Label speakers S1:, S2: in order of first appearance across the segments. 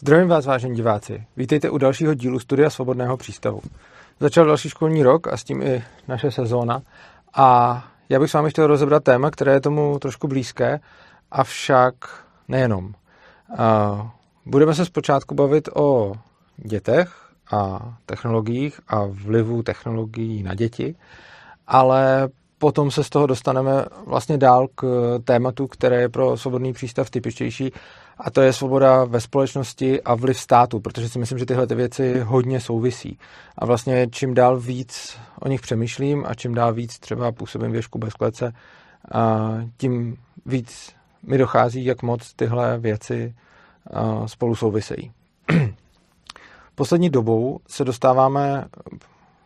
S1: Zdravím vás, vážení diváci. Vítejte u dalšího dílu Studia Svobodného přístavu. Začal další školní rok a s tím i naše sezóna. A já bych s vámi chtěl rozebrat téma, které je tomu trošku blízké, avšak nejenom. Budeme se zpočátku bavit o dětech a technologiích a vlivu technologií na děti, ale potom se z toho dostaneme vlastně dál k tématu, které je pro svobodný přístav typičtější a to je svoboda ve společnosti a vliv státu, protože si myslím, že tyhle ty věci hodně souvisí. A vlastně čím dál víc o nich přemýšlím a čím dál víc třeba působím věšku bez klece, a tím víc mi dochází, jak moc tyhle věci spolu souvisejí. Poslední dobou se dostáváme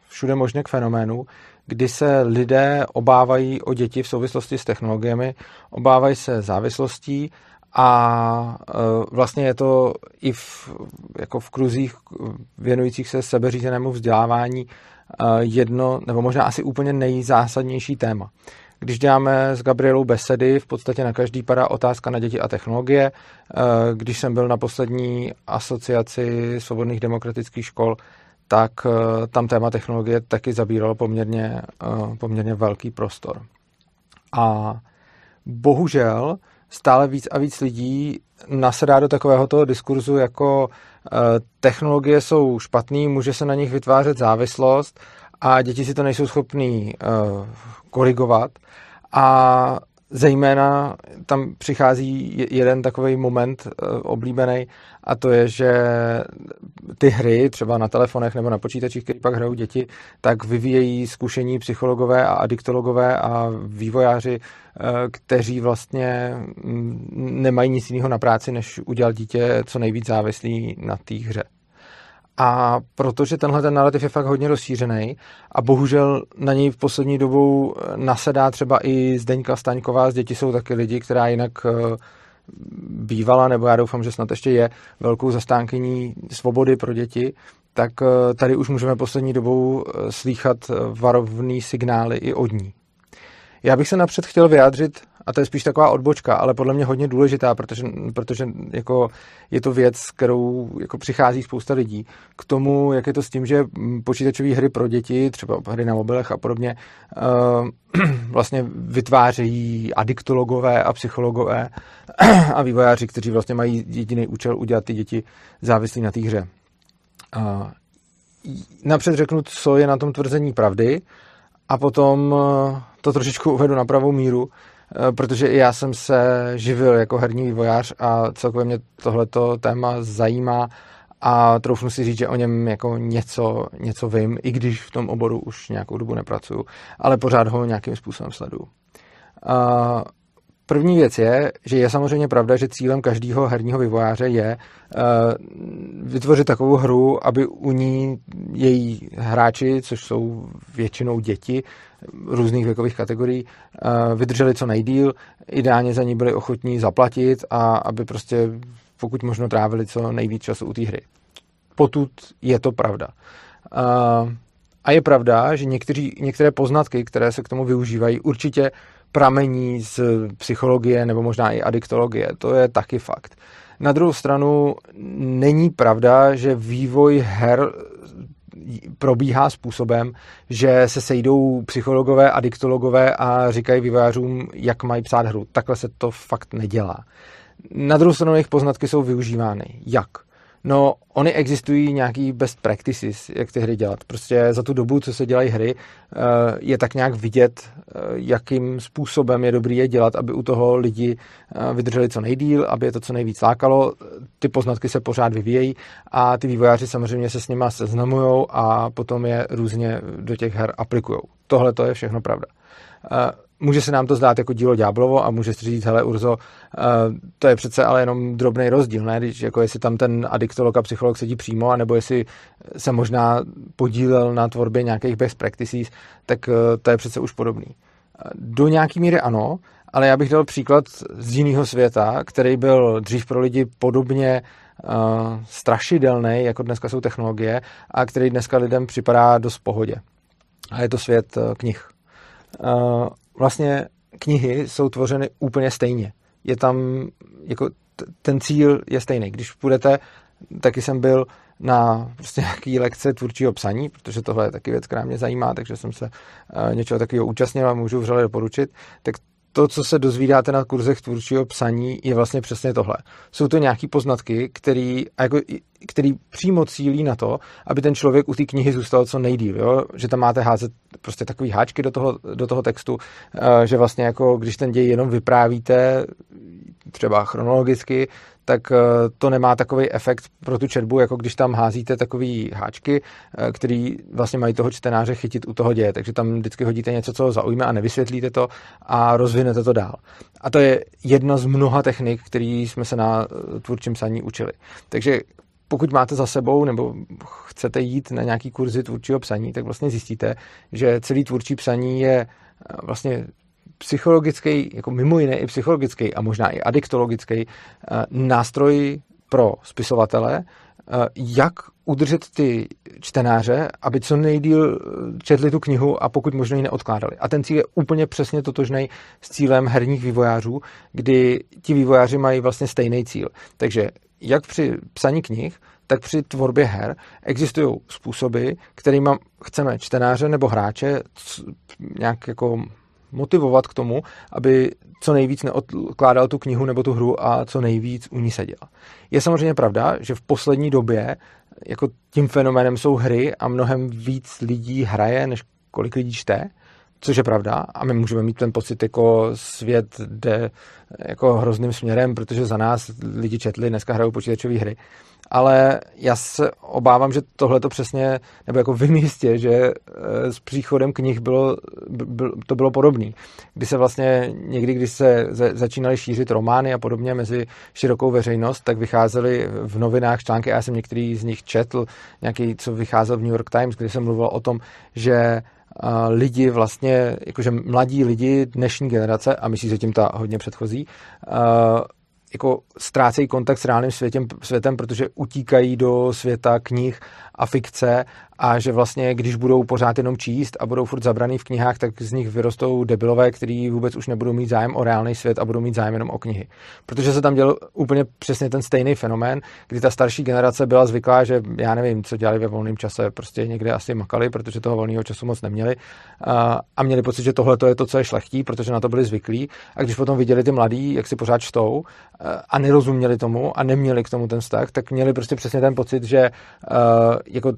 S1: všude možně k fenoménu, kdy se lidé obávají o děti v souvislosti s technologiemi, obávají se závislostí a e, vlastně je to i v, jako v kruzích věnujících se sebeřízenému vzdělávání e, jedno, nebo možná asi úplně nejzásadnější téma. Když děláme s Gabrielou besedy, v podstatě na každý padá otázka na děti a technologie. E, když jsem byl na poslední asociaci svobodných demokratických škol, tak tam téma technologie taky zabíralo poměrně, poměrně velký prostor. A bohužel stále víc a víc lidí nasedá do takového toho diskurzu, jako eh, technologie jsou špatný, může se na nich vytvářet závislost a děti si to nejsou schopný eh, korigovat. A Zejména tam přichází jeden takový moment eh, oblíbený a to je, že ty hry, třeba na telefonech nebo na počítačích, které pak hrajou děti, tak vyvíjejí zkušení psychologové a adiktologové a vývojáři, eh, kteří vlastně nemají nic jiného na práci, než udělat dítě co nejvíc závislý na té hře. A protože tenhle ten narrativ je fakt hodně rozšířený a bohužel na něj v poslední dobou nasedá třeba i Zdeňka Staňková, z děti jsou taky lidi, která jinak eh, bývala, nebo já doufám, že snad ještě je velkou zastánkyní svobody pro děti, tak eh, tady už můžeme poslední dobou eh, slýchat varovný signály i od ní. Já bych se napřed chtěl vyjádřit a to je spíš taková odbočka, ale podle mě hodně důležitá, protože, protože jako je to věc, kterou jako přichází spousta lidí. K tomu, jak je to s tím, že počítačové hry pro děti, třeba hry na mobilech a podobně, uh, vlastně vytvářejí adiktologové a psychologové a vývojáři, kteří vlastně mají jediný účel udělat ty děti závislí na té hře. Uh, napřed řeknu, co je na tom tvrzení pravdy a potom eh, to trošičku uvedu na pravou míru, Eh, protože i já jsem se živil jako herní vývojář a celkově mě tohleto téma zajímá a troufnu si říct, že o něm jako něco, něco vím, i když v tom oboru už nějakou dobu nepracuju, ale pořád ho nějakým způsobem sleduju. Uh, První věc je, že je samozřejmě pravda, že cílem každého herního vývojáře je uh, vytvořit takovou hru, aby u ní její hráči, což jsou většinou děti různých věkových kategorií, uh, vydrželi co nejdíl, ideálně za ní byli ochotní zaplatit a aby prostě pokud možno trávili co nejvíc času u té hry. Potud je to pravda. Uh, a je pravda, že někteří, některé poznatky, které se k tomu využívají, určitě pramení z psychologie nebo možná i adiktologie. To je taky fakt. Na druhou stranu není pravda, že vývoj her probíhá způsobem, že se sejdou psychologové, adiktologové a říkají vývojářům, jak mají psát hru. Takhle se to fakt nedělá. Na druhou stranu jejich poznatky jsou využívány. Jak? No, oni existují nějaký best practices, jak ty hry dělat. Prostě za tu dobu, co se dělají hry, eh, je tak nějak vidět, eh, jakým způsobem je dobrý je dělat, aby u toho lidi eh, vydrželi co nejdíl, aby je to co nejvíc lákalo. Ty poznatky se pořád vyvíjejí a ty vývojáři samozřejmě se s nima seznamují a potom je různě do těch her aplikují. Tohle to je všechno pravda může se nám to zdát jako dílo ďáblovo a může si říct, hele Urzo, uh, to je přece ale jenom drobný rozdíl, ne? Když, jako jestli tam ten adiktolog a psycholog sedí přímo, anebo jestli se možná podílel na tvorbě nějakých best practices, tak uh, to je přece už podobný. Do nějaký míry ano, ale já bych dal příklad z jiného světa, který byl dřív pro lidi podobně uh, strašidelný, jako dneska jsou technologie, a který dneska lidem připadá dost pohodě. A je to svět uh, knih. Uh, vlastně knihy jsou tvořeny úplně stejně. Je tam, jako ten cíl je stejný. Když budete taky jsem byl na prostě nějaký lekce tvůrčího psaní, protože tohle je taky věc, která mě zajímá, takže jsem se uh, něčeho takového účastnil a můžu vřele doporučit, tak to, co se dozvídáte na kurzech tvůrčího psaní, je vlastně přesně tohle. Jsou to nějaké poznatky, který, jako, který přímo cílí na to, aby ten člověk u té knihy zůstal co nejdíl. Jo? Že tam máte házet prostě takový háčky do toho, do toho textu, eh, že vlastně jako když ten děj jenom vyprávíte, třeba chronologicky, tak eh, to nemá takový efekt pro tu četbu, jako když tam házíte takový háčky, eh, který vlastně mají toho čtenáře chytit u toho děje. Takže tam vždycky hodíte něco, co ho zaujme a nevysvětlíte to a rozvinete to dál. A to je jedna z mnoha technik, který jsme se na eh, tvůrčím psaní učili. Takže pokud máte za sebou nebo chcete jít na nějaký kurzy tvůrčího psaní, tak vlastně zjistíte, že celý tvůrčí psaní je vlastně psychologický, jako mimo jiné i psychologický a možná i adiktologický eh, nástroj pro spisovatele, eh, jak udržet ty čtenáře, aby co nejdíl četli tu knihu a pokud možno ji neodkládali. A ten cíl je úplně přesně totožný s cílem herních vývojářů, kdy ti vývojáři mají vlastně stejný cíl. Takže jak při psaní knih, tak při tvorbě her existují způsoby, kterými chceme čtenáře nebo hráče nějak jako motivovat k tomu, aby co nejvíc neodkládal tu knihu nebo tu hru a co nejvíc u ní seděl. Je samozřejmě pravda, že v poslední době jako tím fenoménem jsou hry a mnohem víc lidí hraje, než kolik lidí čte, což je pravda a my můžeme mít ten pocit, jako svět jde jako hrozným směrem, protože za nás lidi četli, dneska hrajou počítačové hry ale já se obávám, že tohle to přesně, nebo jako v místě, že eh, s příchodem knih bylo, byl, to bylo podobné. Kdy se vlastně někdy, když se začínaly šířit romány a podobně mezi širokou veřejnost, tak vycházely v novinách články, já jsem některý z nich četl, nějaký, co vycházel v New York Times, kde jsem mluvil o tom, že lidi vlastně, jakože mladí lidi dnešní generace, a myslí se tím ta hodně předchozí, jako ztrácejí kontakt s reálným světem, světem, protože utíkají do světa knih a fikce a že vlastně, když budou pořád jenom číst a budou furt zabraný v knihách, tak z nich vyrostou debilové, kteří vůbec už nebudou mít zájem o reálný svět a budou mít zájem jenom o knihy. Protože se tam dělal úplně přesně ten stejný fenomén, kdy ta starší generace byla zvyklá, že já nevím, co dělali ve volném čase, prostě někde asi makali, protože toho volného času moc neměli a měli pocit, že tohle je to, co je šlechtí, protože na to byli zvyklí. A když potom viděli ty mladí, jak si pořád čtou a nerozuměli tomu a neměli k tomu ten vztah, tak měli prostě přesně ten pocit, že jako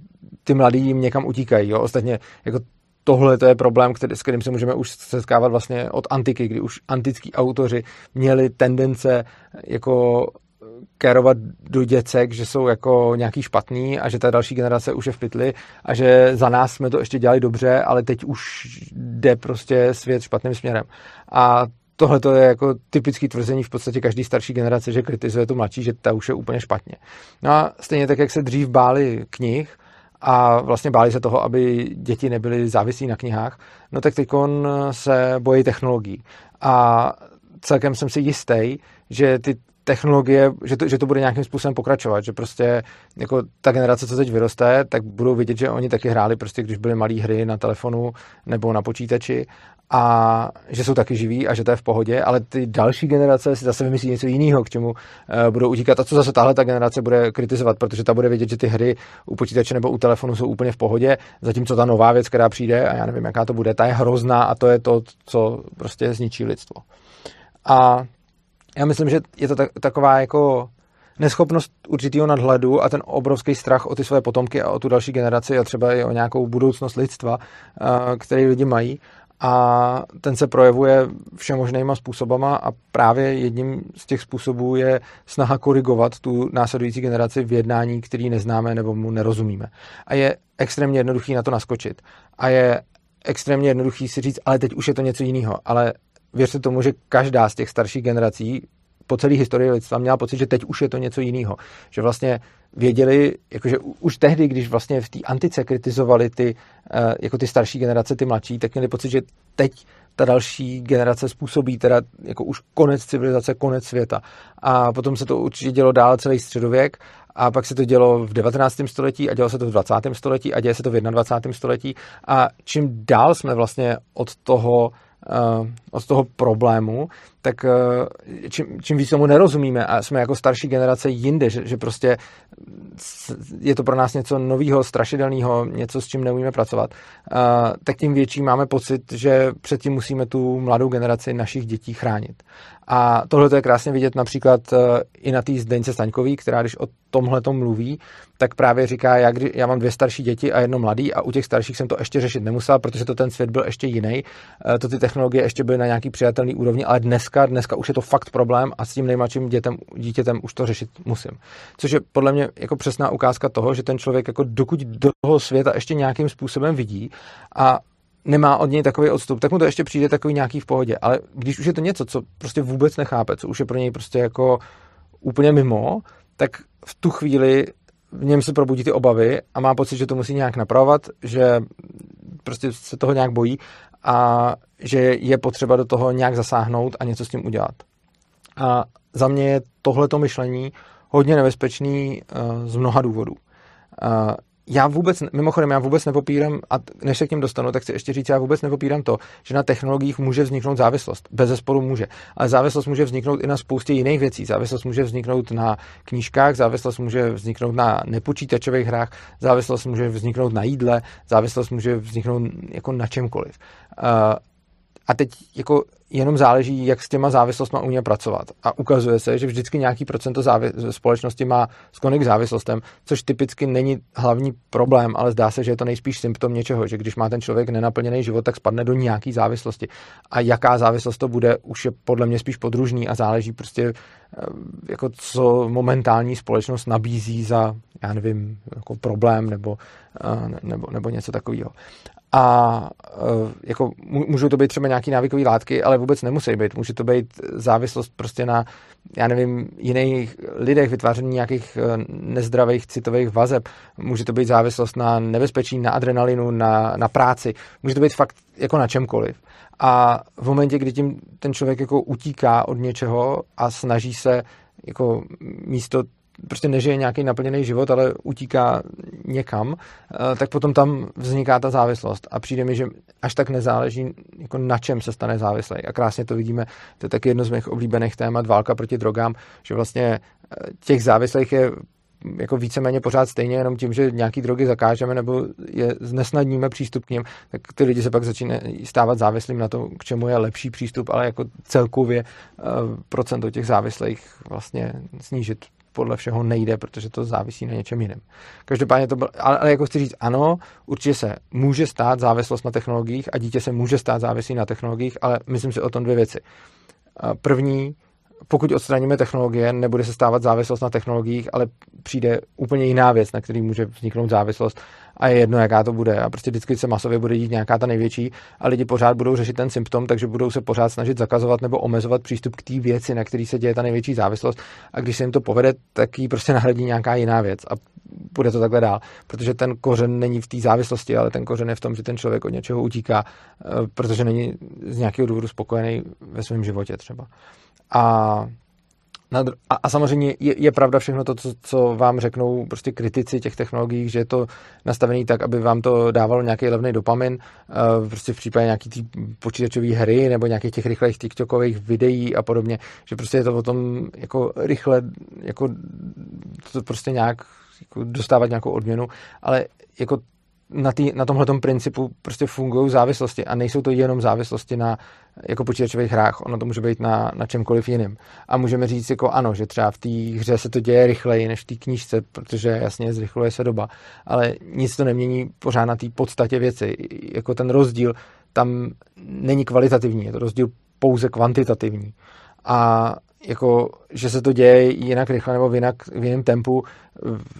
S1: ty mladí jim někam utíkají. Jo? Ostatně jako tohle to je problém, který, s kterým se můžeme už setkávat vlastně od antiky, kdy už antický autoři měli tendence jako kérovat do děcek, že jsou jako nějaký špatný a že ta další generace už je v pytli a že za nás jsme to ještě dělali dobře, ale teď už jde prostě svět špatným směrem. A tohle to je jako typický tvrzení v podstatě každý starší generace, že kritizuje tu mladší, že ta už je úplně špatně. No a stejně tak, jak se dřív báli knih, a vlastně báli se toho, aby děti nebyly závislí na knihách, no tak teď se bojí technologií. A celkem jsem si jistý, že ty technologie, že to, že to bude nějakým způsobem pokračovat, že prostě jako ta generace, co teď vyroste, tak budou vidět, že oni taky hráli prostě, když byly malé hry na telefonu nebo na počítači a že jsou taky živí a že to je v pohodě, ale ty další generace si zase vymyslí něco jiného, k čemu uh, budou utíkat. A co zase tahle ta generace bude kritizovat, protože ta bude vědět, že ty hry u počítače nebo u telefonu jsou úplně v pohodě, zatímco ta nová věc, která přijde a já nevím, jaká to bude, ta je hrozná a to je to, co prostě zničí lidstvo. A já myslím, že je to tak, taková jako neschopnost určitého nadhledu a ten obrovský strach o ty své potomky a o tu další generaci a třeba i o nějakou budoucnost lidstva, eh, který lidi mají a ten se projevuje všemožnýma způsobama a právě jedním z těch způsobů je snaha korigovat tu následující generaci v jednání, který neznáme nebo mu nerozumíme. A je extrémně jednoduchý na to naskočit. A je extrémně jednoduchý si říct, ale teď už je to něco jiného. Ale věřte tomu, že každá z těch starších generací po celé historii lidstva měla pocit, že teď už je to něco jiného. Že vlastně věděli, jakože už tehdy, když vlastně v té antice kritizovali ty, eh, jako ty starší generace, ty mladší, tak měli pocit, že teď ta další generace způsobí teda jako už konec civilizace, konec světa. A potom se to určitě dělo dál celý středověk a pak se to dělo v 19. století a dělo se to v 20. století a děje se to v 21. století a čím dál jsme vlastně od toho, od toho problému, tak eh, čím, čím víc tomu nerozumíme a jsme jako starší generace jinde, že, že prostě je to pro nás něco nového, strašidelného, něco, s čím neumíme pracovat, uh, tak tím větší máme pocit, že předtím musíme tu mladou generaci našich dětí chránit. A tohle je krásně vidět například uh, i na té Zdeňce Staňkový, která když o tomhle mluví, tak právě říká, já, kdy, já mám dvě starší děti a jedno mladý a u těch starších jsem to ještě řešit nemusel, protože to ten svět byl ještě jiný. Uh, to ty technologie ještě byly na nějaký přijatelný úrovni, ale dneska, dneska už je to fakt problém a s tím nejmladším dětem, dítětem už to řešit musím. Což je podle mě jako přesná ukázka toho, že ten člověk jako dokud do toho světa ještě nějakým způsobem vidí a nemá od něj takový odstup, tak mu to ještě přijde takový nějaký v pohodě. Ale když už je to něco, co prostě vůbec nechápe, co už je pro něj prostě jako úplně mimo, tak v tu chvíli v něm se probudí ty obavy a má pocit, že to musí nějak napravovat, že prostě se toho nějak bojí a že je potřeba do toho nějak zasáhnout a něco s tím udělat. A za mě je tohleto myšlení hodně nebezpečný uh, z mnoha důvodů. Já vůbec, mimochodem, já vůbec nepopírám, a než se k něm dostanu, tak chci ještě říct, já vůbec nepopírám to, že na technologiích může vzniknout závislost. Bez zesporu může. Ale závislost může vzniknout i na spoustě jiných věcí. Závislost může vzniknout na knížkách, závislost může vzniknout na nepočítačových hrách, závislost může vzniknout na jídle, závislost může vzniknout jako na čemkoliv. Uh, a teď jako jenom záleží, jak s těma závislostmi umíme pracovat. A ukazuje se, že vždycky nějaký procento závi- společnosti má sklony k závislostem, což typicky není hlavní problém, ale zdá se, že je to nejspíš symptom něčeho, že když má ten člověk nenaplněný život, tak spadne do nějaký závislosti. A jaká závislost to bude, už je podle mě spíš podružný a záleží prostě, eh, jako co momentální společnost nabízí za, já nevím, jako problém nebo, eh, nebo, nebo něco takového a e, jako můžou to být třeba nějaký návykové látky, ale vůbec nemusí být. Může to být závislost prostě na, já nevím, jiných lidech, vytváření nějakých e, nezdravých citových vazeb. Může to být závislost na nebezpečí, na adrenalinu, na, na práci. Může to být fakt jako na čemkoliv. A v momentě, kdy tím ten člověk jako utíká od něčeho a snaží se jako místo prostě nežije nějaký naplněný život, ale utíká někam, eh, tak potom tam vzniká ta závislost. A přijde mi, že až tak nezáleží, jako na čem se stane závislý. A krásně to vidíme, to je taky jedno z mých oblíbených témat, válka proti drogám, že vlastně eh, těch závislých je jako víceméně pořád stejně, jenom tím, že nějaký drogy zakážeme nebo je znesnadníme přístup k ním, tak ty lidi se pak začínají stávat závislým na to, k čemu je lepší přístup, ale jako celkově eh, procento těch závislých vlastně snížit podle všeho nejde, protože to závisí na něčem jiném. Každopádně to bylo, ale, jako chci říct, ano, určitě se může stát závislost na technologiích a dítě se může stát závislý na technologiích, ale myslím si o tom dvě věci. První, pokud odstraníme technologie, nebude se stávat závislost na technologiích, ale přijde úplně jiná věc, na který může vzniknout závislost a je jedno, jaká to bude. A prostě vždycky se masově bude dít nějaká ta největší a lidi pořád budou řešit ten symptom, takže budou se pořád snažit zakazovat nebo omezovat přístup k té věci, na který se děje ta největší závislost. A když se jim to povede, tak ji prostě nahradí nějaká jiná věc a bude to takhle dál. Protože ten kořen není v té závislosti, ale ten kořen je v tom, že ten člověk od něčeho utíká, eh, protože není z nějakého důvodu spokojený ve svém životě třeba. A a, a samozřejmě je, je pravda všechno to, co, co vám řeknou prostě kritici těch technologií, že je to nastavené tak, aby vám to dávalo nějaký levný dopamin, uh, prostě v případě nějaký tý počítačové hry nebo nějakých těch rychlých TikTokových videí a podobně, že prostě je to o tom jako rychle, jako to prostě nějak jako dostávat nějakou odměnu, ale jako na, tý, na tomhle principu prostě fungují závislosti a nejsou to jenom závislosti na jako počítačových hrách, ono to může být na, na čemkoliv jiným. A můžeme říct jako ano, že třeba v té hře se to děje rychleji než v té knížce, protože jasně zrychluje se doba, ale nic to nemění pořád na té podstatě věci. Jako ten rozdíl tam není kvalitativní, je to rozdíl pouze kvantitativní. A jako, že se to děje jinak rychle nebo v, jinak, v jiném tempu,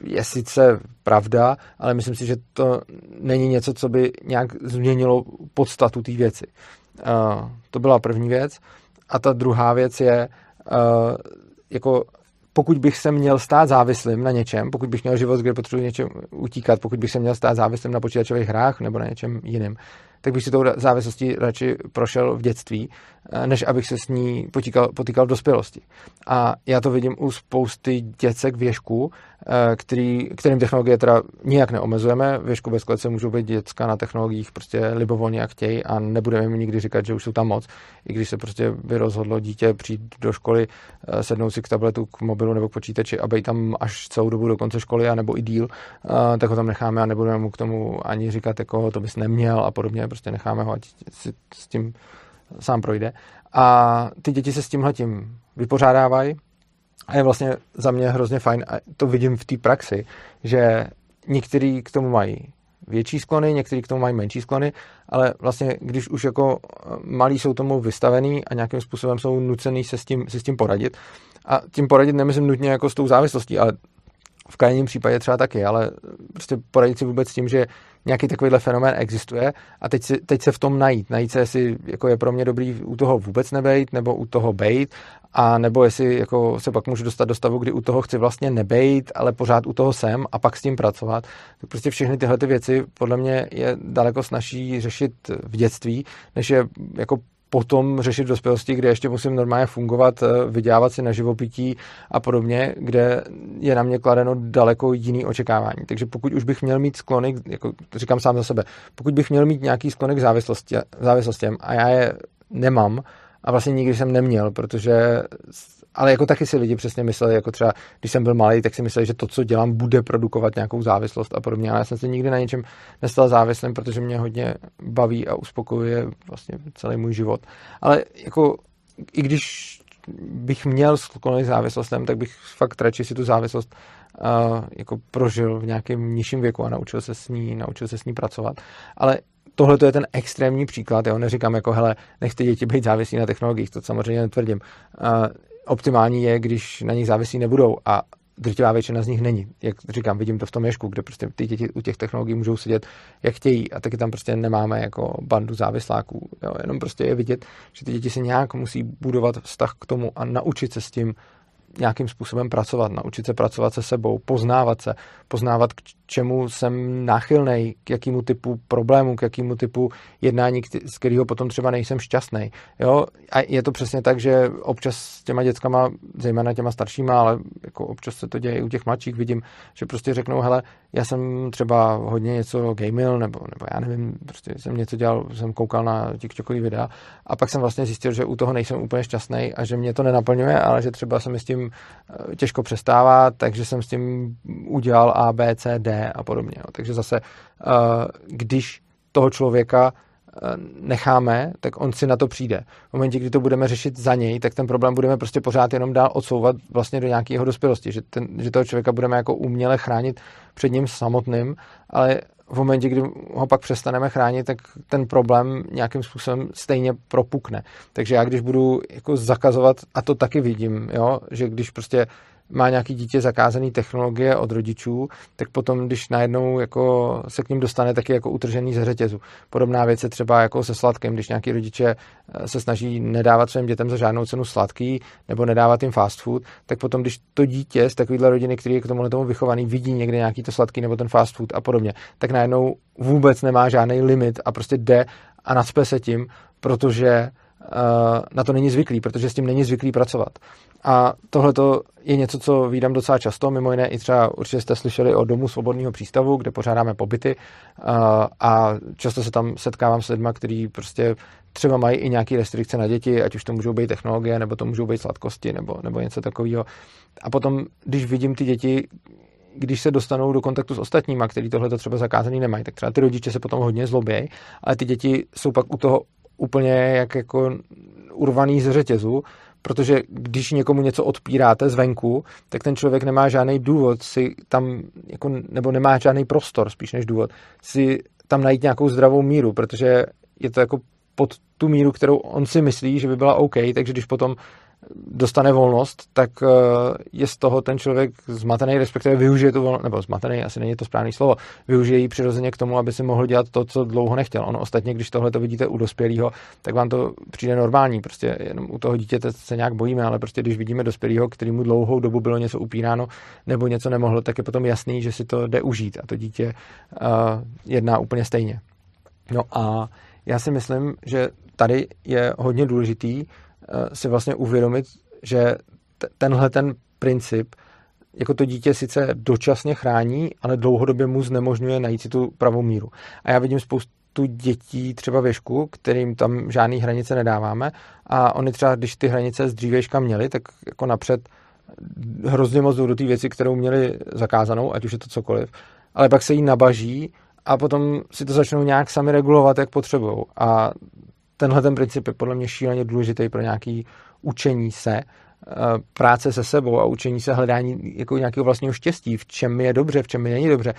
S1: je sice pravda, ale myslím si, že to není něco, co by nějak změnilo podstatu té věci. Uh, to byla první věc. A ta druhá věc je, uh, jako pokud bych se měl stát závislým na něčem, pokud bych měl život, kde potřebuji něčem utíkat, pokud bych se měl stát závislým na počítačových hrách nebo na něčem jiném, tak bych si tou závislostí radši prošel v dětství, než abych se s ní potýkal, potýkal v dospělosti. A já to vidím u spousty děcek věžků, eh, který, kterým technologie teda nijak neomezujeme. Věžku bez klece můžou být děcka na technologiích prostě libovolně jak chtějí a nebudeme jim nikdy říkat, že už jsou tam moc. I když se prostě by rozhodlo dítě přijít do školy, eh, sednout si k tabletu, k mobilu nebo k počítači a být tam až celou dobu do konce školy, anebo i díl, tak ho tam necháme a nebudeme mu k tomu ani říkat, jako to bys neměl a podobně. Prostě necháme ho, ať si s tím sám projde. A ty děti se s tímhle tím vypořádávají a je vlastně za mě hrozně fajn, a to vidím v té praxi, že někteří k tomu mají větší sklony, někteří k tomu mají menší sklony, ale vlastně když už jako malí jsou tomu vystavený a nějakým způsobem jsou nucený se s tím, se s tím poradit, a tím poradit nemyslím nutně jako s tou závislostí, ale v krajním případě třeba taky, ale prostě poradit si vůbec s tím, že nějaký takovýhle fenomén existuje a teď, si, teď se v tom najít. Najít se, jestli jako je pro mě dobrý u toho vůbec nebejt, nebo u toho bejt, a nebo jestli jako se pak můžu dostat do stavu, kdy u toho chci vlastně nebejt, ale pořád u toho jsem a pak s tím pracovat. Tak prostě všechny tyhle ty věci podle mě je daleko snaží řešit v dětství, než je jako potom řešit dospělosti, kde ještě musím normálně fungovat, eh, vydělávat si na živopití a podobně, kde je na mě kladeno daleko jiný očekávání. Takže pokud už bych měl mít sklony, jako říkám sám za sebe, pokud bych měl mít nějaký sklonek závislosti, závislostem a já je nemám, a vlastně nikdy jsem neměl, protože ale jako taky si lidi přesně mysleli, jako třeba, když jsem byl malý, tak si mysleli, že to, co dělám, bude produkovat nějakou závislost a podobně. Ale já jsem se nikdy na něčem nestal závislým, protože mě hodně baví a uspokojuje vlastně celý můj život. Ale jako i když bych měl sklony závislostem, tak bych fakt radši si tu závislost uh, jako prožil v nějakém nižším věku a naučil se s ní, naučil se s ní pracovat. Ale tohle je ten extrémní příklad, jo, neříkám jako, hele, nechte děti být závislí na technologiích, to samozřejmě netvrdím. Uh, optimální je, když na nich závisí nebudou a drtivá většina z nich není. Jak říkám, vidím to v tom ježku, kde prostě ty děti u těch technologií můžou sedět, jak chtějí a taky tam prostě nemáme jako bandu závisláků. Jo. Jenom prostě je vidět, že ty děti se nějak musí budovat vztah k tomu a naučit se s tím nějakým způsobem pracovat, naučit se pracovat se sebou, poznávat se, poznávat, k čemu jsem náchylný, k jakému typu problému, k jakému typu jednání, z kterého potom třeba nejsem šťastný. Jo? A je to přesně tak, že občas s těma dětskama, zejména těma staršíma, ale jako občas se to děje i u těch mladších, vidím, že prostě řeknou, hele, já jsem třeba hodně něco gamil, nebo, nebo já nevím, prostě jsem něco dělal, jsem koukal na TikTokový videa a pak jsem vlastně zjistil, že u toho nejsem úplně šťastný a že mě to nenaplňuje, ale že třeba se mi s tím eh, těžko přestává, takže jsem s tím udělal A, B, C, D a podobně. Takže zase, eh, když toho člověka necháme, tak on si na to přijde. V momentě, kdy to budeme řešit za něj, tak ten problém budeme prostě pořád jenom dál odsouvat vlastně do nějakého dospělosti, že, ten, že toho člověka budeme jako uměle chránit před ním samotným, ale v momentě, kdy ho pak přestaneme chránit, tak ten problém nějakým způsobem stejně propukne. Takže já když budu jako zakazovat, a to taky vidím, jo, že když prostě má nějaký dítě zakázané technologie od rodičů, tak potom, když najednou jako se k ním dostane, taky jako utržený ze řetězu. Podobná věc je třeba jako se sladkým, když nějaký rodiče eh, se snaží nedávat svým dětem za žádnou cenu sladký nebo nedávat jim fast food, tak potom, když to dítě z takovéhle rodiny, který je k tomu tomu vychovaný, vidí někde nějaký to sladký nebo ten fast food a podobně, tak najednou vůbec nemá žádný limit a prostě jde a nadspe se tím, protože na to není zvyklý, protože s tím není zvyklý pracovat. A tohle je něco, co vídám docela často, mimo jiné i třeba určitě jste slyšeli o Domu svobodného přístavu, kde pořádáme pobyty. A často se tam setkávám s lidmi, kteří prostě třeba mají i nějaké restrikce na děti, ať už to můžou být technologie, nebo to můžou být sladkosti, nebo, nebo něco takového. A potom, když vidím ty děti, když se dostanou do kontaktu s ostatníma, kteří tohle třeba zakázaný nemají, tak třeba ty rodiče se potom hodně zlobějí, ale ty děti jsou pak u toho úplně jak jako urvaný z řetězu, protože když někomu něco odpíráte zvenku, tak ten člověk nemá žádný důvod si tam, jako, nebo nemá žádný prostor spíš než důvod, si tam najít nějakou zdravou míru, protože je to jako pod tu míru, kterou on si myslí, že by byla OK, takže když potom dostane volnost, tak eh, je z toho ten člověk zmatený, respektive využije tu volnost, nebo zmatený, asi není to správné slovo, využije ji přirozeně k tomu, aby si mohl dělat to, co dlouho nechtěl. On ostatně, když tohle to vidíte u dospělého, tak vám to přijde normální. Prostě jenom u toho dítěte se nějak bojíme, ale prostě když vidíme dospělého, který mu dlouhou dobu bylo něco upíráno nebo něco nemohlo, tak je potom jasný, že si to jde užít a to dítě uh, jedná úplně stejně. No a já si myslím, že tady je hodně důležitý si vlastně uvědomit, že tenhle ten princip jako to dítě sice dočasně chrání, ale dlouhodobě mu znemožňuje najít si tu pravou míru. A já vidím spoustu dětí třeba věšku, kterým tam žádné hranice nedáváme a oni třeba, když ty hranice z dřívejška měli, tak jako napřed hrozně moc do té věci, kterou měli zakázanou, ať už je to cokoliv, ale pak se jí nabaží a potom si to začnou nějak sami regulovat, jak potřebují. A tenhle ten princip je podle mě šíleně důležitý pro nějaký učení se, eh, práce se sebou a učení se hledání jako nějakého vlastního štěstí, v čem je dobře, v čem mi není dobře,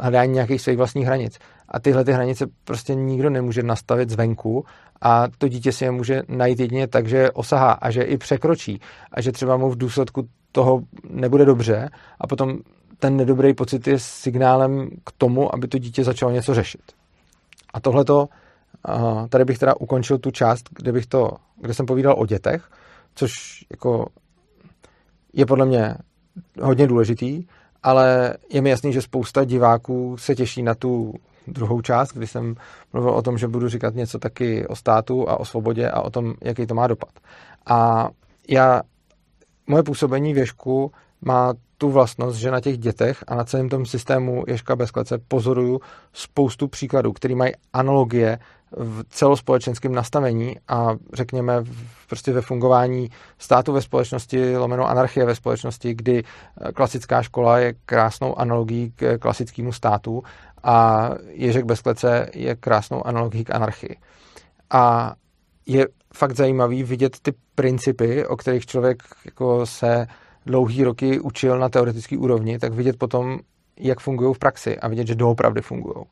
S1: hledání nějakých svých vlastních hranic. A tyhle ty hranice prostě nikdo nemůže nastavit zvenku a to dítě si je může najít jedině tak, že osahá a že i překročí a že třeba mu v důsledku toho nebude dobře a potom ten nedobrý pocit je signálem k tomu, aby to dítě začalo něco řešit. A tady bych teda ukončil tu část, kde, bych to, kde jsem povídal o dětech, což jako je podle mě hodně důležitý, ale je mi jasný, že spousta diváků se těší na tu druhou část, kdy jsem mluvil o tom, že budu říkat něco taky o státu a o svobodě a o tom, jaký to má dopad. A já, moje působení věžku má tu vlastnost, že na těch dětech a na celém tom systému Ježka bez klece pozoruju spoustu příkladů, které mají analogie v celospolečenském nastavení a řekněme v, prostě ve fungování státu ve společnosti, lomeno anarchie ve společnosti, kdy klasická škola je krásnou analogií k klasickému státu a Ježek bez klece je krásnou analogií k anarchii. A je fakt zajímavý vidět ty principy, o kterých člověk jako se dlouhý roky učil na teoretické úrovni, tak vidět potom, jak fungují v praxi a vidět, že doopravdy fungují.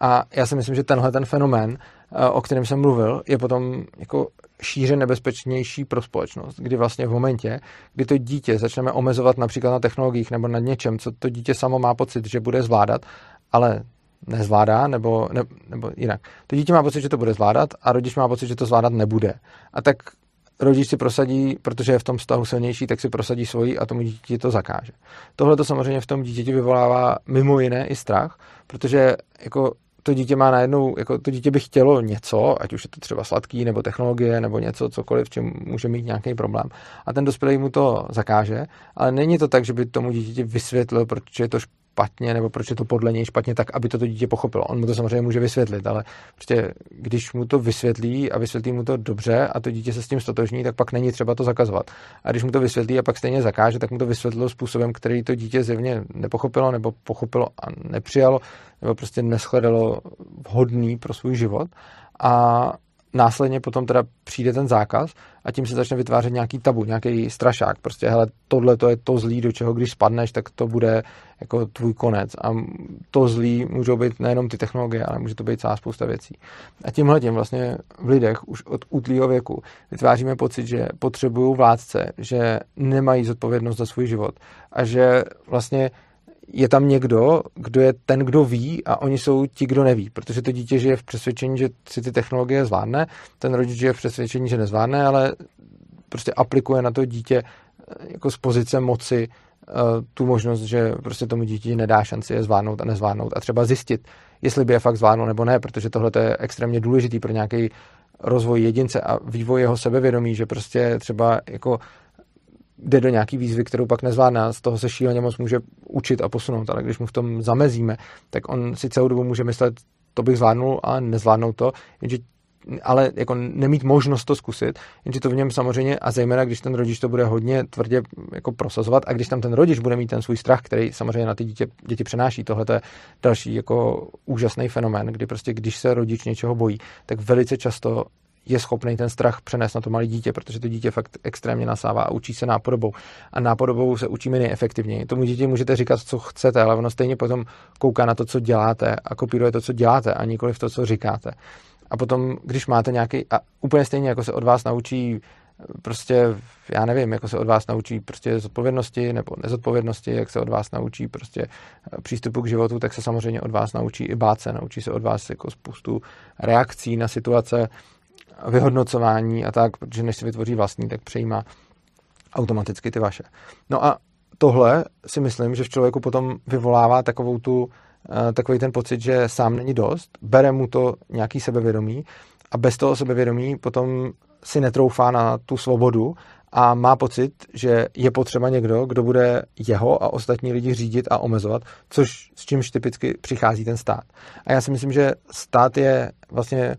S1: A já si myslím, že tenhle ten fenomén, eh, o kterém jsem mluvil, je potom jako šíře nebezpečnější pro společnost, kdy vlastně v momentě, kdy to dítě začneme omezovat například na technologiích nebo na něčem, co to dítě samo má pocit, že bude zvládat, ale nezvládá, nebo, ne, nebo jinak. To dítě má pocit, že to bude zvládat a rodič má pocit, že to zvládat nebude. A tak rodič si prosadí, protože je v tom vztahu silnější, tak si prosadí svoji a tomu dítěti to zakáže. Tohle to samozřejmě v tom dítěti vyvolává mimo jiné i strach, protože jako to dítě má najednou, jako to dítě by chtělo něco, ať už je to třeba sladký, nebo technologie, nebo něco, cokoliv, čem může mít nějaký problém. A ten dospělý mu to zakáže, ale není to tak, že by tomu dítěti vysvětlil, proč je to špatně, nebo proč je to podle něj špatně, tak aby to, to dítě pochopilo. On mu to samozřejmě může vysvětlit, ale prostě když mu to vysvětlí a vysvětlí mu to dobře a to dítě se s tím stotožní, tak pak není třeba to zakazovat. A když mu to vysvětlí a pak stejně zakáže, tak mu to vysvětlilo způsobem, který to dítě zjevně nepochopilo, nebo pochopilo a nepřijalo, nebo prostě neschledalo vhodný pro svůj život. A následně potom teda přijde ten zákaz a tím se začne vytvářet nějaký tabu, nějaký strašák. Prostě, hele, tohle to je to zlý, do čeho když spadneš, tak to bude jako tvůj konec. A to zlý můžou být nejenom ty technologie, ale může to být celá spousta věcí. A tímhle tím vlastně v lidech už od útlýho věku vytváříme pocit, že potřebují vládce, že nemají zodpovědnost za svůj život a že vlastně je tam někdo, kdo je ten, kdo ví a oni jsou ti, kdo neví, protože to dítě žije v přesvědčení, že si ty technologie zvládne, ten rodič žije v přesvědčení, že nezvládne, ale prostě aplikuje na to dítě eh, jako z pozice moci eh, tu možnost, že prostě tomu dítě nedá šanci je zvládnout a nezvládnout a třeba zjistit, jestli by je fakt zvládlo nebo ne, protože tohle je extrémně důležitý pro nějaký rozvoj jedince a vývoj jeho sebevědomí, že prostě třeba jako jde do nějaký výzvy, kterou pak nezvládne a z toho se šíleně moc může učit a posunout, ale když mu v tom zamezíme, tak on si celou dobu může myslet, to bych zvládnul a nezvládnout to, jenže ale jako nemít možnost to zkusit, jenže to v něm samozřejmě, a zejména když ten rodič to bude hodně tvrdě jako prosazovat a když tam ten rodič bude mít ten svůj strach, který samozřejmě na ty dítě, děti přenáší, tohle je další jako úžasný fenomén, kdy prostě když se rodič něčeho bojí, tak velice často je schopný ten strach přenést na to malé dítě, protože to dítě fakt extrémně nasává a učí se nápodobou. A nápodobou se učíme nejefektivněji. Tomu dítě můžete říkat, co chcete, ale ono stejně potom kouká na to, co děláte a kopíruje to, co děláte a nikoli v to, co říkáte. A potom, když máte nějaký, a úplně stejně jako se od vás naučí prostě, já nevím, jako se od vás naučí prostě zodpovědnosti nebo nezodpovědnosti, jak se od vás naučí prostě přístupu k životu, tak se samozřejmě od vás naučí i bát se, naučí se od vás jako spoustu reakcí na situace, vyhodnocování a tak, protože než si vytvoří vlastní, tak přejímá automaticky ty vaše. No a tohle si myslím, že v člověku potom vyvolává takovou tu, eh, takový ten pocit, že sám není dost, bere mu to nějaký sebevědomí a bez toho sebevědomí potom si netroufá na tu svobodu a má pocit, že je potřeba někdo, kdo bude jeho a ostatní lidi řídit a omezovat, což s čímž typicky přichází ten stát. A já si myslím, že stát je vlastně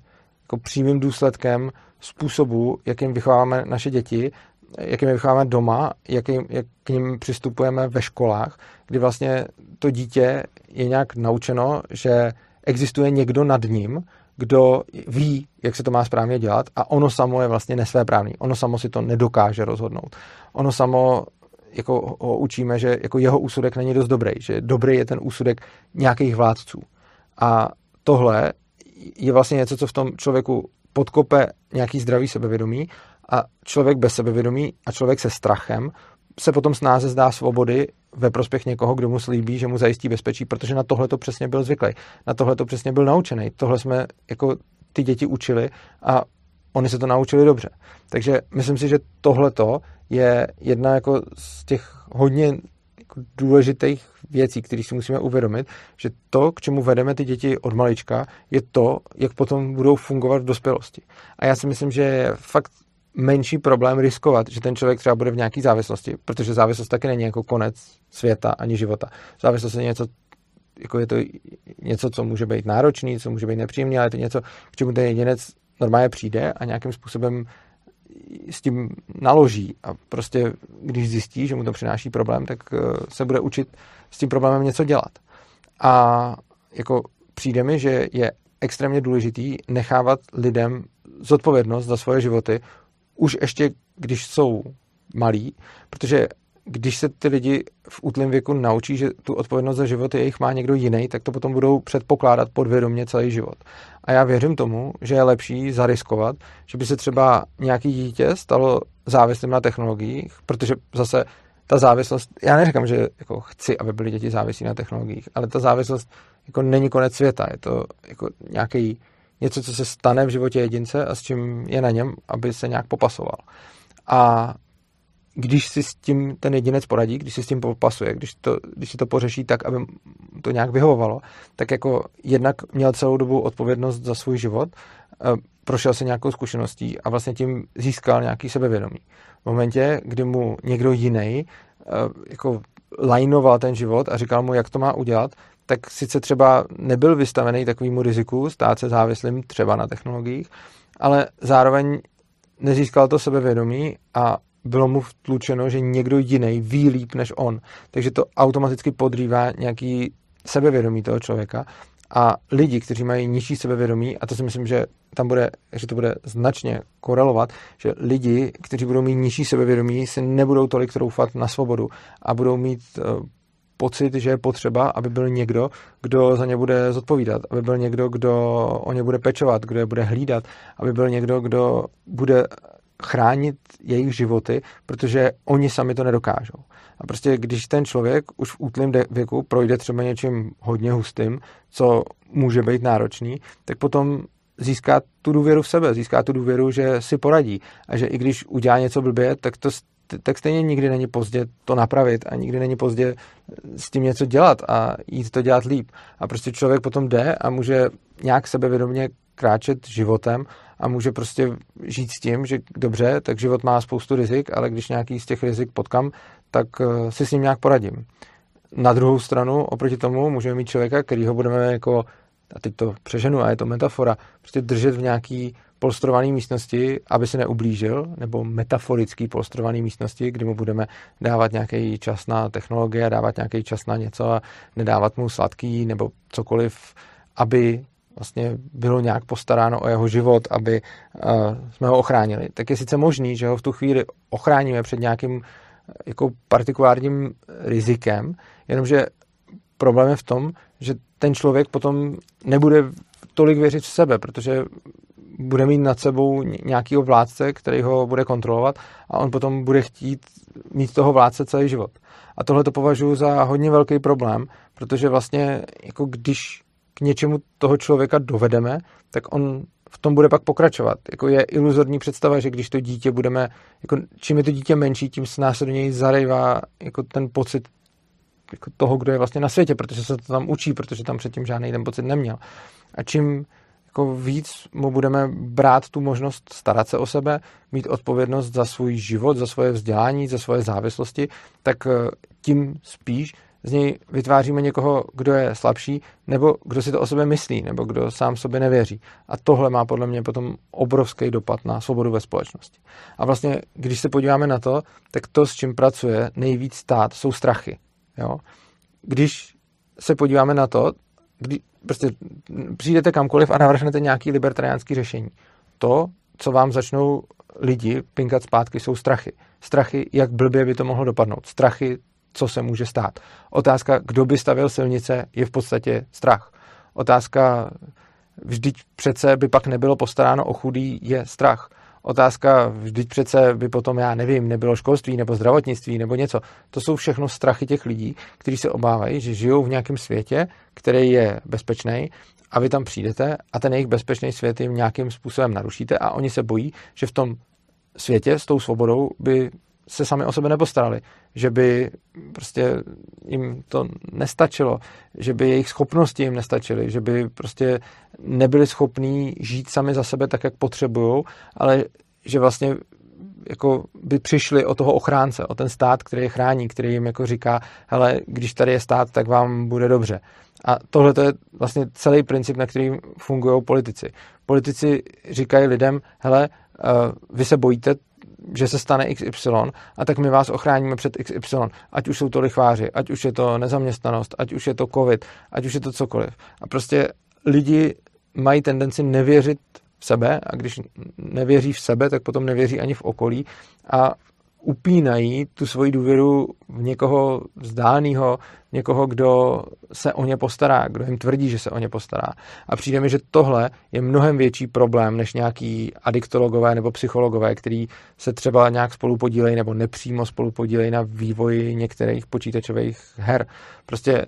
S1: jako přímým důsledkem způsobu, jakým vychováváme naše děti, jakým je vychováváme doma, jakým, jak k ním přistupujeme ve školách, kdy vlastně to dítě je nějak naučeno, že existuje někdo nad ním, kdo ví, jak se to má správně dělat a ono samo je vlastně nesvéprávný. Ono samo si to nedokáže rozhodnout. Ono samo jako ho učíme, že jako jeho úsudek není dost dobrý, že dobrý je ten úsudek nějakých vládců. A tohle je vlastně něco, co v tom člověku podkope nějaký zdravý sebevědomí a člověk bez sebevědomí a člověk se strachem se potom snáze zdá svobody ve prospěch někoho, kdo mu slíbí, že mu zajistí bezpečí, protože na tohle to přesně byl zvyklý. Na tohle to přesně byl naučený. Tohle jsme jako ty děti učili a oni se to naučili dobře. Takže myslím si, že tohle je jedna jako z těch hodně jako důležitých věcí, které si musíme uvědomit, že to, k čemu vedeme ty děti od malička, je to, jak potom budou fungovat v dospělosti. A já si myslím, že je fakt menší problém riskovat, že ten člověk třeba bude v nějaké závislosti, protože závislost taky není jako konec světa ani života. Závislost je něco, jako je to něco, co může být náročný, co může být nepříjemný, ale je to něco, k čemu ten jedinec normálně přijde a nějakým způsobem s tím naloží a prostě když zjistí, že mu to přináší problém, tak eh, se bude učit s tím problémem něco dělat. A jako přijde mi, že je extrémně důležitý nechávat lidem zodpovědnost za svoje životy už ještě když jsou malí, protože když se ty lidi v útlém věku naučí, že tu odpovědnost za život jejich má někdo jiný, tak to potom budou předpokládat podvědomě celý život. A já věřím tomu, že je lepší zariskovat, že by se třeba nějaký dítě stalo závislým na technologiích, protože zase ta závislost, já neříkám, že jako chci, aby byly děti závislí na technologiích, ale ta závislost jako není konec světa, je to jako nějaký něco, co se stane v životě jedince a s čím je na něm, aby se nějak popasoval. A když si s tím ten jedinec poradí, když si s tím popasuje, když, to, když si to pořeší tak, aby to nějak vyhovovalo, tak jako jednak měl celou dobu odpovědnost za svůj život, eh, prošel se nějakou zkušeností a vlastně tím získal nějaký sebevědomí. V momentě, kdy mu někdo jiný eh, jako lajnoval ten život a říkal mu, jak to má udělat, tak sice třeba nebyl vystavený takovému riziku stát se závislým třeba na technologiích, ale zároveň nezískal to sebevědomí a bylo mu vtlučeno, že někdo jiný ví líp než on. Takže to automaticky podrývá nějaký sebevědomí toho člověka a lidi, kteří mají nižší sebevědomí, a to si myslím, že tam bude, že to bude značně korelovat, že lidi, kteří budou mít nižší sebevědomí, si nebudou tolik troufat na svobodu a budou mít eh, pocit, že je potřeba, aby byl někdo, kdo za ně bude zodpovídat, aby byl někdo, kdo o ně bude pečovat, kdo je bude hlídat, aby byl někdo, kdo bude chránit jejich životy, protože oni sami to nedokážou. A prostě když ten člověk už v útlém věku projde třeba něčím hodně hustým, co může být náročný, tak potom získá tu důvěru v sebe, získá tu důvěru, že si poradí a že i když udělá něco blbě, tak to tak stejně nikdy není pozdě to napravit a nikdy není pozdě s tím něco dělat a jít to dělat líp. A prostě člověk potom jde a může nějak sebevědomě kráčet životem a může prostě žít s tím, že dobře, tak život má spoustu rizik, ale když nějaký z těch rizik potkám, tak eh, si s ním nějak poradím. Na druhou stranu, oproti tomu, můžeme mít člověka, který ho budeme jako, a teď to přeženu a je to metafora, prostě držet v nějaký polstrované místnosti, aby se neublížil, nebo metaforický polstrované místnosti, kdy mu budeme dávat nějaký čas na technologie, dávat nějaký čas na něco a nedávat mu sladký nebo cokoliv, aby vlastně bylo nějak postaráno o jeho život, aby uh, jsme ho ochránili. Tak je sice možný, že ho v tu chvíli ochráníme před nějakým jako partikulárním rizikem, jenomže problém je v tom, že ten člověk potom nebude tolik věřit v sebe, protože bude mít nad sebou nějakýho vládce, který ho bude kontrolovat a on potom bude chtít mít toho vládce celý život. A tohle to považuji za hodně velký problém, protože vlastně jako když k něčemu toho člověka dovedeme, tak on v tom bude pak pokračovat. Jako je iluzorní představa, že když to dítě budeme, jako čím je to dítě menší, tím se nás do něj zarejvá jako ten pocit jako toho, kdo je vlastně na světě, protože se to tam učí, protože tam předtím žádný ten pocit neměl. A čím jako víc mu budeme brát tu možnost starat se o sebe, mít odpovědnost za svůj život, za svoje vzdělání, za svoje závislosti, tak eh, tím spíš z něj vytváříme někoho, kdo je slabší, nebo kdo si to o sebe myslí, nebo kdo sám sobě nevěří. A tohle má podle mě potom obrovský dopad na svobodu ve společnosti. A vlastně, když se podíváme na to, tak to, s čím pracuje nejvíc stát, jsou strachy. Jo? Když se podíváme na to, kdy prostě přijdete kamkoliv a navrhnete nějaký libertariánský řešení. To, co vám začnou lidi pinkat zpátky, jsou strachy. Strachy, jak blbě by to mohlo dopadnout. Strachy, co se může stát. Otázka, kdo by stavil silnice, je v podstatě strach. Otázka, vždyť přece by pak nebylo postaráno o chudý, je strach. Otázka, vždyť přece by potom, já nevím, nebylo školství nebo zdravotnictví nebo něco. To jsou všechno strachy těch lidí, kteří se obávají, že žijou v nějakém světě, který je bezpečný a vy tam přijdete a ten jejich bezpečný svět jim nějakým způsobem narušíte a oni se bojí, že v tom světě s tou svobodou by se sami o sebe nepostarali, že by prostě jim to nestačilo, že by jejich schopnosti jim nestačily, že by prostě nebyli schopní žít sami za sebe tak, jak potřebují, ale že vlastně jako by přišli o toho ochránce, o ten stát, který je chrání, který jim jako říká, hele, když tady je stát, tak vám bude dobře. A tohle to je vlastně celý princip, na kterým fungují politici. Politici říkají lidem, hele, uh, vy se bojíte že se stane XY a tak my vás ochráníme před XY. Ať už jsou to lichváři, ať už je to nezaměstnanost, ať už je to covid, ať už je to cokoliv. A prostě lidi mají tendenci nevěřit v sebe a když nevěří v sebe, tak potom nevěří ani v okolí a upínají tu svoji důvěru v někoho vzdáleného, někoho, kdo se o ně postará, kdo jim tvrdí, že se o ně postará. A přijde mi, že tohle je mnohem větší problém než nějaký adiktologové nebo psychologové, který se třeba nějak spolupodílejí nebo nepřímo spolupodílejí na vývoji některých počítačových her. Prostě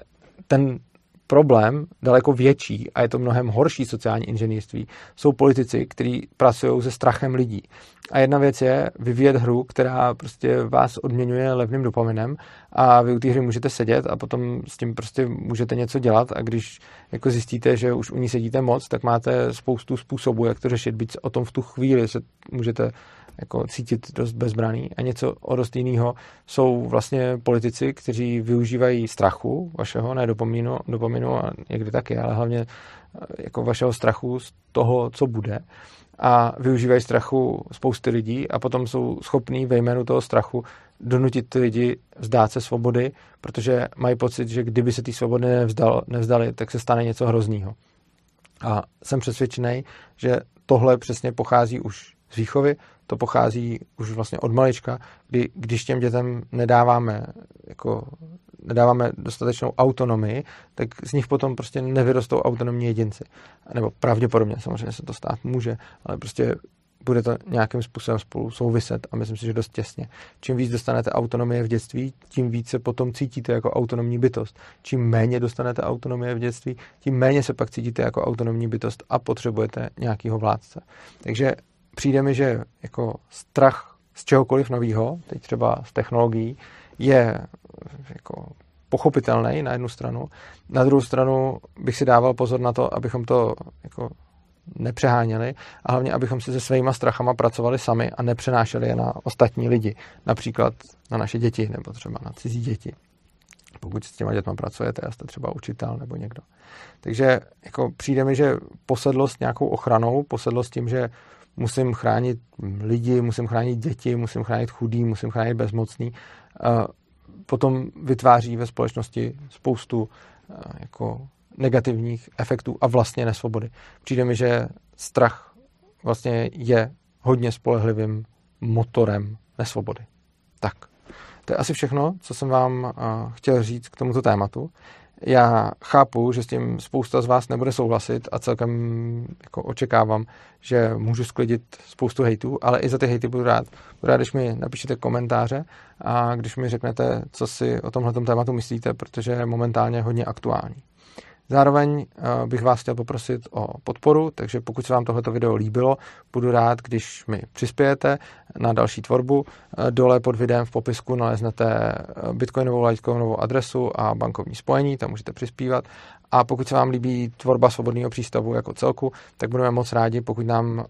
S1: ten problém daleko větší a je to mnohem horší sociální inženýrství, jsou politici, kteří pracují se strachem lidí. A jedna věc je vyvíjet hru, která prostě vás odměňuje levným dopaminem a vy u té hry můžete sedět a potom s tím prostě můžete něco dělat a když jako zjistíte, že už u ní sedíte moc, tak máte spoustu způsobů, jak to řešit, byť o tom v tu chvíli se můžete jako cítit dost bezbraný. A něco o dost jiného jsou vlastně politici, kteří využívají strachu vašeho, ne dopomínu, dopomínu a někdy taky, ale hlavně eh, jako vašeho strachu z toho, co bude a využívají strachu spousty lidí a potom jsou schopní ve jménu toho strachu donutit ty lidi vzdát se svobody, protože mají pocit, že kdyby se té svobody nevzdal, nevzdali, tak se stane něco hroznýho. A jsem přesvědčený, že tohle přesně pochází už z výchovy, to pochází už vlastně od malička, kdy, když těm dětem nedáváme jako nedáváme dostatečnou autonomii, tak z nich potom prostě nevyrostou autonomní jedinci. Nebo pravděpodobně samozřejmě se to stát může, ale prostě bude to nějakým způsobem spolu souviset a myslím si, že dost těsně. Čím víc dostanete autonomie v dětství, tím více potom cítíte jako autonomní bytost. Čím méně dostanete autonomie v dětství, tím méně se pak cítíte jako autonomní bytost a potřebujete nějakého vládce. Takže přijde mi, že jako strach z čehokoliv nového, teď třeba z technologií, je jako pochopitelný na jednu stranu. Na druhou stranu bych si dával pozor na to, abychom to jako nepřeháněli a hlavně, abychom si se svýma strachama pracovali sami a nepřenášeli je na ostatní lidi, například na naše děti nebo třeba na cizí děti. Pokud s těma dětma pracujete a jste třeba učitel nebo někdo. Takže jako přijde mi, že posedlost nějakou ochranou, posedlost tím, že musím chránit lidi, musím chránit děti, musím chránit chudý, musím chránit bezmocný, potom vytváří ve společnosti spoustu jako negativních efektů a vlastně nesvobody. Přijde mi, že strach vlastně je hodně spolehlivým motorem nesvobody. Tak, to je asi všechno, co jsem vám chtěl říct k tomuto tématu. Já chápu, že s tím spousta z vás nebude souhlasit a celkem jako očekávám, že můžu sklidit spoustu hejtů, ale i za ty hejty budu rád. Budu rád, když mi napíšete komentáře a když mi řeknete, co si o tomhle tématu myslíte, protože je momentálně hodně aktuální. Zároveň uh, bych vás chtěl poprosit o podporu, takže pokud se vám tohleto video líbilo, budu rád, když mi přispějete na další tvorbu. Uh, dole pod videem v popisku naleznete bitcoinovou, litecoinovou adresu a bankovní spojení, tam můžete přispívat. A pokud se vám líbí tvorba svobodného přístavu jako celku, tak budeme moc rádi, pokud nám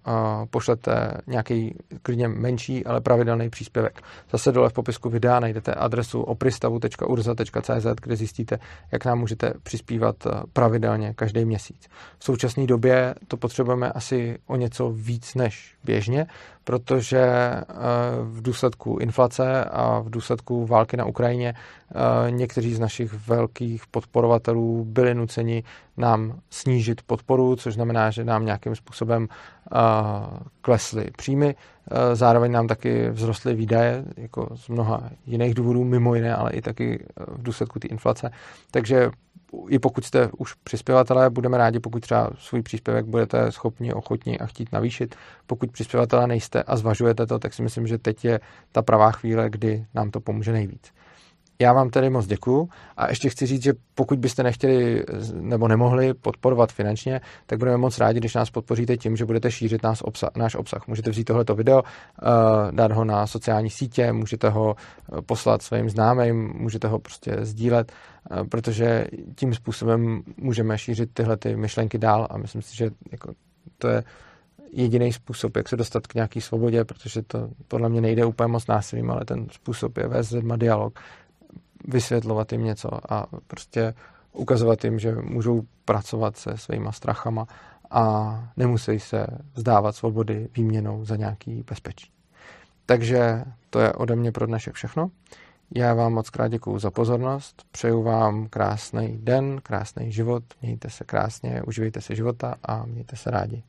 S1: pošlete nějaký klidně menší, ale pravidelný příspěvek. Zase dole v popisku videa najdete adresu opristavu.urza.cz, kde zjistíte, jak nám můžete přispívat pravidelně každý měsíc. V současné době to potřebujeme asi o něco víc než běžně, protože eh, v důsledku inflace a v důsledku války na Ukrajině eh, někteří z našich velkých podporovatelů byli nuceni nám snížit podporu, což znamená, že nám nějakým způsobem eh, klesly příjmy. Zároveň nám taky vzrostly výdaje, jako z mnoha jiných důvodů, mimo jiné, ale i taky v důsledku té inflace. Takže i pokud jste už přispěvatelé, budeme rádi, pokud třeba svůj příspěvek budete schopni, ochotni a chtít navýšit. Pokud přispěvatelé nejste a zvažujete to, tak si myslím, že teď je ta pravá chvíle, kdy nám to pomůže nejvíc. Já vám tedy moc děkuju. A ještě chci říct, že pokud byste nechtěli nebo nemohli podporovat finančně, tak budeme moc rádi, když nás podpoříte tím, že budete šířit nás obsah, náš obsah. Můžete vzít tohleto video, eh, dát ho na sociální sítě, můžete ho eh, poslat svým známým, můžete ho prostě sdílet, eh, protože tím způsobem můžeme šířit tyhle ty myšlenky dál. A myslím si, že jako to je jediný způsob, jak se dostat k nějaký svobodě, protože to podle mě nejde úplně moc násilím, ale ten způsob je vést dialog vysvětlovat jim něco a prostě ukazovat jim, že můžou pracovat se svýma strachama a nemusí se vzdávat svobody výměnou za nějaký bezpečí. Takže to je ode mě pro dnešek všechno. Já vám moc krát děkuju za pozornost, přeju vám krásný den, krásný život, mějte se krásně, uživejte se života a mějte se rádi.